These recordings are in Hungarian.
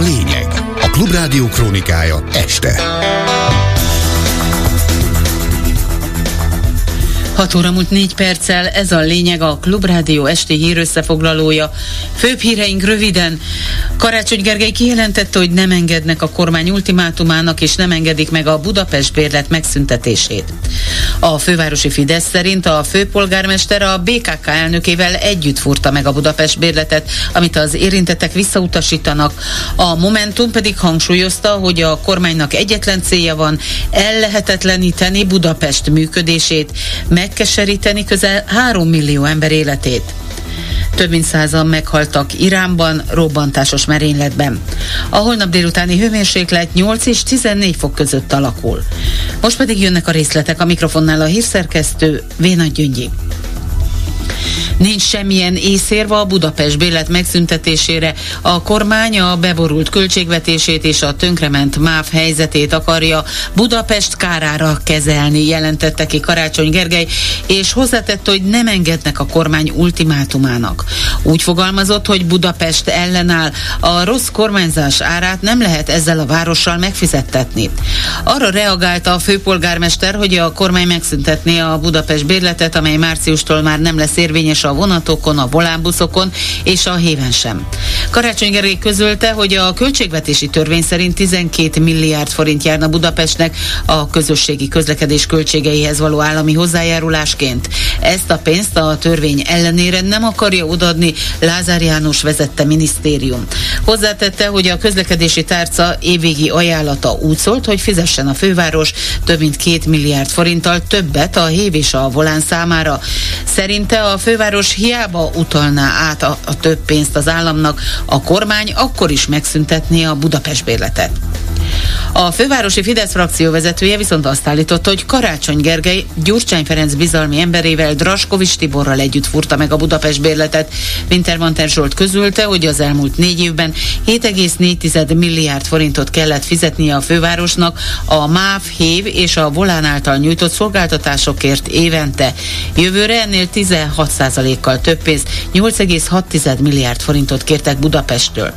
lényeg. A Klubrádió krónikája este. 6 óra múlt 4 perccel, ez a lényeg a Klubrádió esti hír összefoglalója. Főbb híreink röviden. Karácsony Gergely kijelentette, hogy nem engednek a kormány ultimátumának, és nem engedik meg a Budapest bérlet megszüntetését. A fővárosi Fidesz szerint a főpolgármester a BKK elnökével együtt furta meg a Budapest bérletet, amit az érintettek visszautasítanak. A Momentum pedig hangsúlyozta, hogy a kormánynak egyetlen célja van, ellehetetleníteni Budapest működését, megkeseríteni közel 3 millió ember életét. Több mint százan meghaltak Iránban robbantásos merényletben. A holnap délutáni hőmérséklet 8 és 14 fok között alakul. Most pedig jönnek a részletek a mikrofonnál a hírszerkesztő Véna Gyöngyi. Nincs semmilyen észérve a Budapest bélet megszüntetésére. A kormány a beborult költségvetését és a tönkrement MÁV helyzetét akarja Budapest kárára kezelni, jelentette ki Karácsony Gergely, és hozzátette, hogy nem engednek a kormány ultimátumának. Úgy fogalmazott, hogy Budapest ellenáll, a rossz kormányzás árát nem lehet ezzel a várossal megfizettetni. Arra reagálta a főpolgármester, hogy a kormány megszüntetné a Budapest bérletet, amely márciustól már nem lesz érvényes a a vonatokon, a volánbuszokon és a héven sem. Karácsony Gergely közölte, hogy a költségvetési törvény szerint 12 milliárd forint járna Budapestnek a közösségi közlekedés költségeihez való állami hozzájárulásként. Ezt a pénzt a törvény ellenére nem akarja odaadni Lázár János vezette minisztérium. Hozzátette, hogy a közlekedési tárca évvégi ajánlata úgy szólt, hogy fizessen a főváros több mint két milliárd forinttal többet a hév és a volán számára. Szerinte a főváros város hiába utalná át a, a több pénzt az államnak, a kormány akkor is megszüntetné a Budapest bérletet. A fővárosi Fidesz frakció vezetője viszont azt állította, hogy Karácsony Gergely Gyurcsány Ferenc bizalmi emberével Draskovics Tiborral együtt furta meg a Budapest bérletet. Wintermanter Zsolt közölte, hogy az elmúlt négy évben 7,4 milliárd forintot kellett fizetnie a fővárosnak a MÁV, HÉV és a Volán által nyújtott szolgáltatásokért évente. Jövőre ennél 16%-kal több pénz, 8,6 milliárd forintot kértek Budapesttől.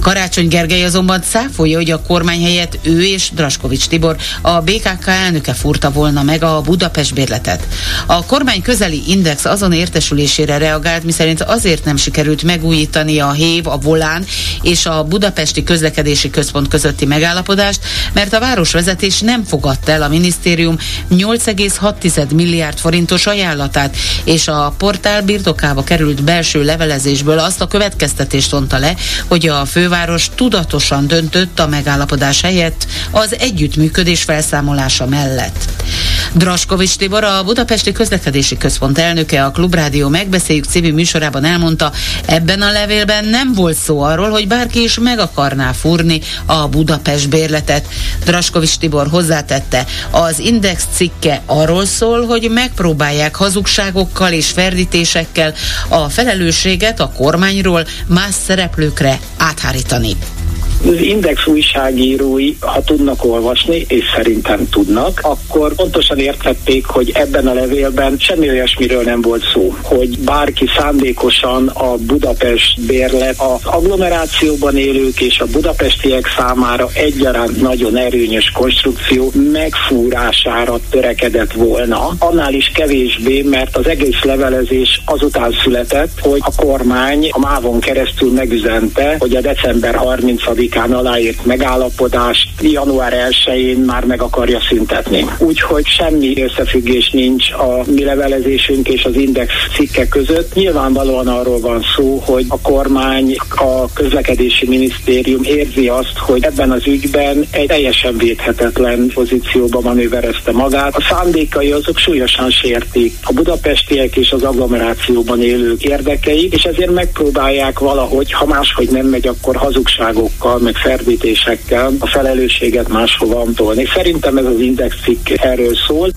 Karácsony Gergely azonban száfolja, hogy a kormány helyett ő és Draskovics Tibor, a BKK elnöke furta volna meg a Budapest bérletet. A kormány közeli index azon értesülésére reagált, miszerint azért nem sikerült megújítani a HÉV, a Volán és a Budapesti Közlekedési Központ közötti megállapodást, mert a városvezetés nem fogadta el a minisztérium 8,6 milliárd forintos ajánlatát, és a portál birtokába került belső levelezésből azt a következtetést vonta le, hogy a főváros tudatosan döntött a megállapodás helyett az együttműködés felszámolása mellett. Draskovics Tibor, a Budapesti Közlekedési Központ elnöke a Klubrádió Megbeszéljük című műsorában elmondta, ebben a levélben nem volt szó arról, hogy bárki is meg akarná fúrni a Budapest bérletet. Draskovics Tibor hozzátette, az Index cikke arról szól, hogy megpróbálják hazugságokkal és ferdítésekkel a felelősséget a kormányról más szereplőkre áthárítani az Index újságírói, ha tudnak olvasni, és szerintem tudnak, akkor pontosan értették, hogy ebben a levélben semmi olyasmiről nem volt szó, hogy bárki szándékosan a Budapest bérlet az agglomerációban élők és a budapestiek számára egyaránt nagyon erőnyös konstrukció megfúrására törekedett volna. Annál is kevésbé, mert az egész levelezés azután született, hogy a kormány a mávon keresztül megüzente, hogy a december 30 án aláírt megállapodást január 1-én már meg akarja szüntetni. Úgyhogy semmi összefüggés nincs a mi levelezésünk és az Index cikke között. Nyilvánvalóan arról van szó, hogy a kormány, a közlekedési minisztérium érzi azt, hogy ebben az ügyben egy teljesen védhetetlen pozícióba manőverezte magát. A szándékai azok súlyosan sértik a budapestiek és az agglomerációban élők érdekeit, és ezért megpróbálják valahogy, ha máshogy nem megy, akkor hazugságokkal, meg ferdítésekkel a felelősséget máshova tolni. Szerintem ez az index cikk erről szól.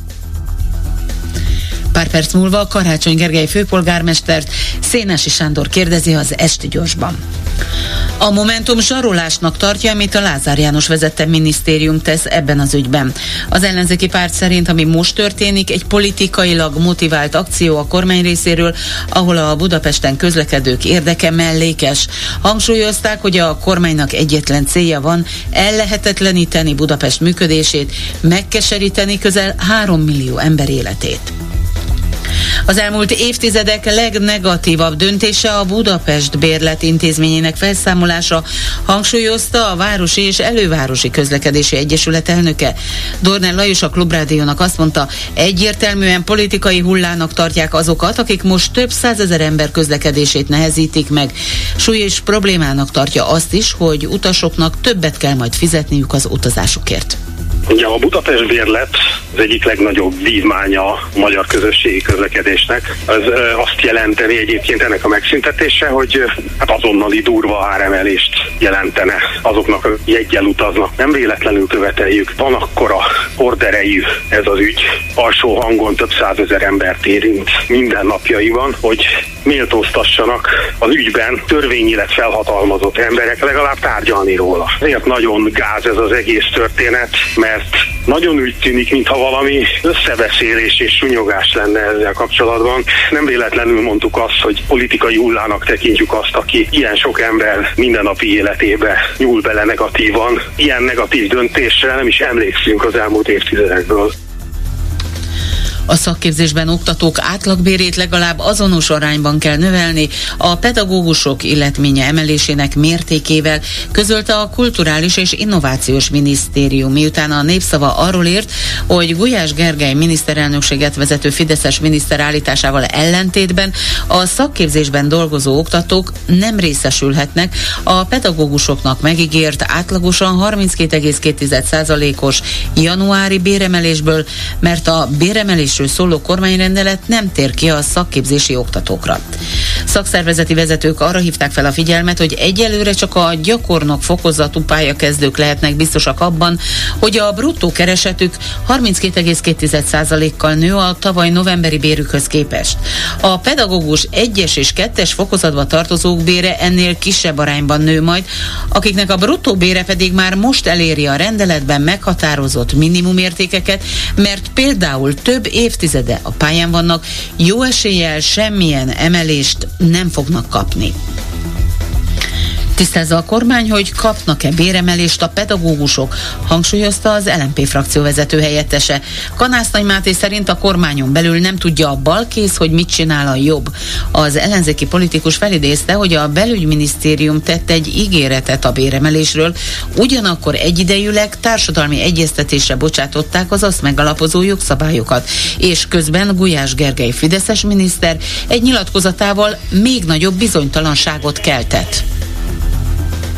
Pár perc múlva Karácsony Gergely főpolgármestert Szénási Sándor kérdezi az Esti Gyorsban. A Momentum zsarolásnak tartja, amit a Lázár János vezette minisztérium tesz ebben az ügyben. Az ellenzéki párt szerint, ami most történik, egy politikailag motivált akció a kormány részéről, ahol a Budapesten közlekedők érdeke mellékes. Hangsúlyozták, hogy a kormánynak egyetlen célja van ellehetetleníteni Budapest működését, megkeseríteni közel 3 millió ember életét. Az elmúlt évtizedek legnegatívabb döntése a Budapest bérlet intézményének felszámolása, hangsúlyozta a Városi és Elővárosi Közlekedési Egyesület elnöke. Dornel Lajos a Klubrádiónak azt mondta, egyértelműen politikai hullának tartják azokat, akik most több százezer ember közlekedését nehezítik meg. Súlyos problémának tartja azt is, hogy utasoknak többet kell majd fizetniük az utazásukért. Ugye a Budapest bérlet az egyik legnagyobb vívmánya a magyar közösségi közlekedésnek. Ez azt jelenteni egyébként ennek a megszüntetése, hogy hát azonnali durva áremelést jelentene azoknak, akik jeggyel utaznak. Nem véletlenül követeljük. Van akkora orderejű ez az ügy. Alsó hangon több százezer embert érint minden napjaiban, hogy méltóztassanak az ügyben törvényileg felhatalmazott emberek legalább tárgyalni róla. Ezért nagyon gáz ez az egész történet, mert nagyon úgy tűnik, mintha valami összebeszélés és sunyogás lenne ezzel kapcsolatban. Nem véletlenül mondtuk azt, hogy politikai hullának tekintjük azt, aki ilyen sok ember mindennapi életébe nyúl bele negatívan. Ilyen negatív döntésre nem is emlékszünk az elmúlt évtizedekből. A szakképzésben oktatók átlagbérét legalább azonos arányban kell növelni a pedagógusok illetménye emelésének mértékével, közölte a Kulturális és Innovációs Minisztérium, miután a népszava arról írt, hogy Gulyás Gergely miniszterelnökséget vezető Fideszes miniszter állításával ellentétben a szakképzésben dolgozó oktatók nem részesülhetnek a pedagógusoknak megígért átlagosan 32,2%-os januári béremelésből, mert a béremelés szóló kormányrendelet nem tér ki a szakképzési oktatókra. Szakszervezeti vezetők arra hívták fel a figyelmet, hogy egyelőre csak a gyakornok fokozatú pályakezdők lehetnek biztosak abban, hogy a bruttó keresetük 32,2%-kal nő a tavaly novemberi bérükhöz képest. A pedagógus egyes és kettes fokozatba tartozók bére ennél kisebb arányban nő majd, akiknek a bruttó bére pedig már most eléri a rendeletben meghatározott minimumértékeket, mert például több év évtizede a pályán vannak, jó eséllyel semmilyen emelést nem fognak kapni. Tisztázza a kormány, hogy kapnak-e béremelést a pedagógusok, hangsúlyozta az LMP frakció vezető helyettese. Kanász Máté szerint a kormányon belül nem tudja a balkész, hogy mit csinál a jobb. Az ellenzéki politikus felidézte, hogy a belügyminisztérium tett egy ígéretet a béremelésről, ugyanakkor egyidejűleg társadalmi egyeztetésre bocsátották az azt megalapozó jogszabályokat, és közben Gulyás Gergely Fideszes miniszter egy nyilatkozatával még nagyobb bizonytalanságot keltett.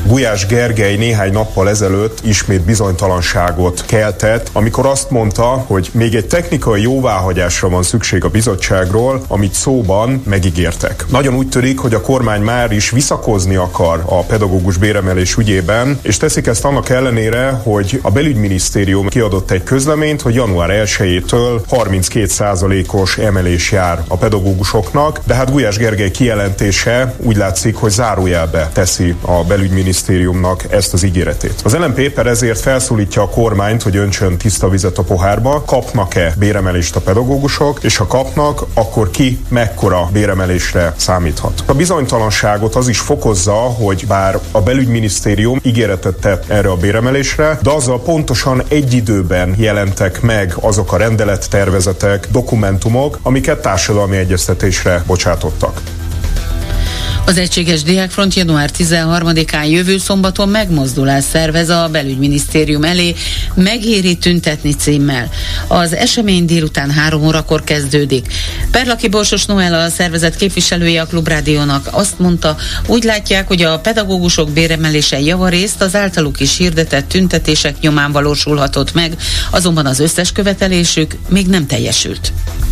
Gulyás Gergely néhány nappal ezelőtt ismét bizonytalanságot keltett, amikor azt mondta, hogy még egy technikai jóváhagyásra van szükség a bizottságról, amit szóban megígértek. Nagyon úgy törik, hogy a kormány már is visszakozni akar a pedagógus béremelés ügyében, és teszik ezt annak ellenére, hogy a belügyminisztérium kiadott egy közleményt, hogy január 1-től 32%-os emelés jár a pedagógusoknak, de hát Gulyás Gergely kijelentése úgy látszik, hogy zárójelbe teszi a belügyminisztérium minisztériumnak ezt az ígéretét. Az LMP éppen ezért felszólítja a kormányt, hogy öntsön tiszta vizet a pohárba, kapnak-e béremelést a pedagógusok, és ha kapnak, akkor ki mekkora béremelésre számíthat. A bizonytalanságot az is fokozza, hogy bár a belügyminisztérium ígéretet tett erre a béremelésre, de azzal pontosan egy időben jelentek meg azok a rendelettervezetek, dokumentumok, amiket társadalmi egyeztetésre bocsátottak. Az Egységes Diákfront január 13-án jövő szombaton megmozdulás szervez a belügyminisztérium elé megéri tüntetni címmel. Az esemény délután három órakor kezdődik. Perlaki Borsos Noel a szervezet képviselője a Klubrádiónak azt mondta, úgy látják, hogy a pedagógusok béremelése javarészt az általuk is hirdetett tüntetések nyomán valósulhatott meg, azonban az összes követelésük még nem teljesült.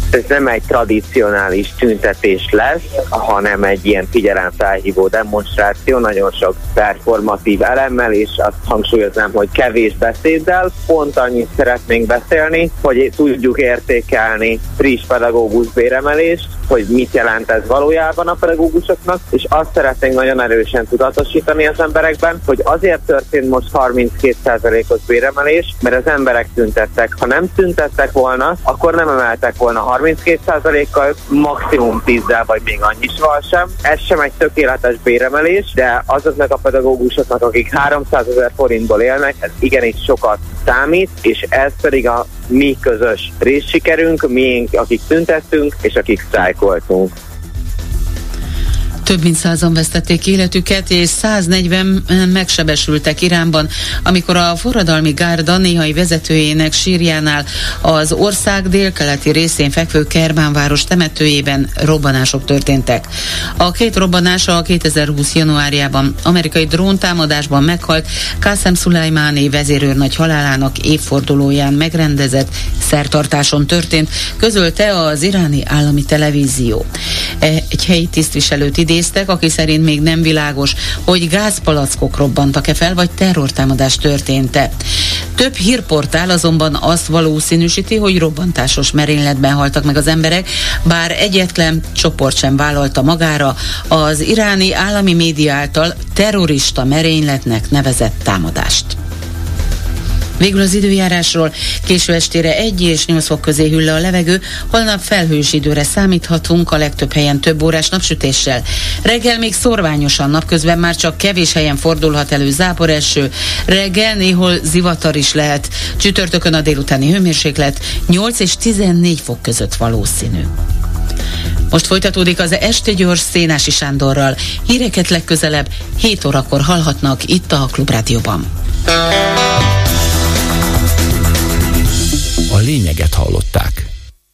Ez nem egy tradicionális tüntetés lesz, hanem egy ilyen figyelemfelhívó demonstráció, nagyon sok performatív elemmel, és azt hangsúlyoznám, hogy kevés beszéddel. Pont annyit szeretnénk beszélni, hogy tudjuk értékelni friss pedagógus béremelést, hogy mit jelent ez valójában a pedagógusoknak, és azt szeretnénk nagyon erősen tudatosítani az emberekben, hogy azért történt most 32%-os béremelés, mert az emberek tüntettek. Ha nem tüntettek volna, akkor nem emeltek volna 32%-kal, maximum 10-del vagy még annyival sem. Ez sem egy tökéletes béremelés, de azoknak a pedagógusoknak, akik 300 ezer forintból élnek, ez igenis sokat számít, és ez pedig a mi közös részsikerünk, mi, akik tüntettünk, és akik sztrájkoltunk. Több mint százan vesztették életüket, és 140 megsebesültek Iránban, amikor a forradalmi gárda néhai vezetőjének sírjánál az ország délkeleti részén fekvő Kerbánváros temetőjében robbanások történtek. A két robbanás a 2020. januárjában amerikai dróntámadásban meghalt Qasem Szulajmáni vezérőrnagy halálának évfordulóján megrendezett szertartáson történt, közölte az iráni állami televízió. Egy helyi tisztviselőt idén idéztek, aki szerint még nem világos, hogy gázpalackok robbantak-e fel, vagy terrortámadás történt-e. Több hírportál azonban azt valószínűsíti, hogy robbantásos merényletben haltak meg az emberek, bár egyetlen csoport sem vállalta magára az iráni állami média által terrorista merényletnek nevezett támadást. Végül az időjárásról késő estére 1 és 8 fok közé hűl le a levegő, holnap felhős időre számíthatunk, a legtöbb helyen több órás napsütéssel. Reggel még szorványosan, napközben már csak kevés helyen fordulhat elő záporeső, reggel néhol zivatar is lehet, csütörtökön a délutáni hőmérséklet 8 és 14 fok között valószínű. Most folytatódik az Este Gyors Szénási Sándorral. Híreket legközelebb 7 órakor hallhatnak itt a Klubrádióban. A lényeget hallották.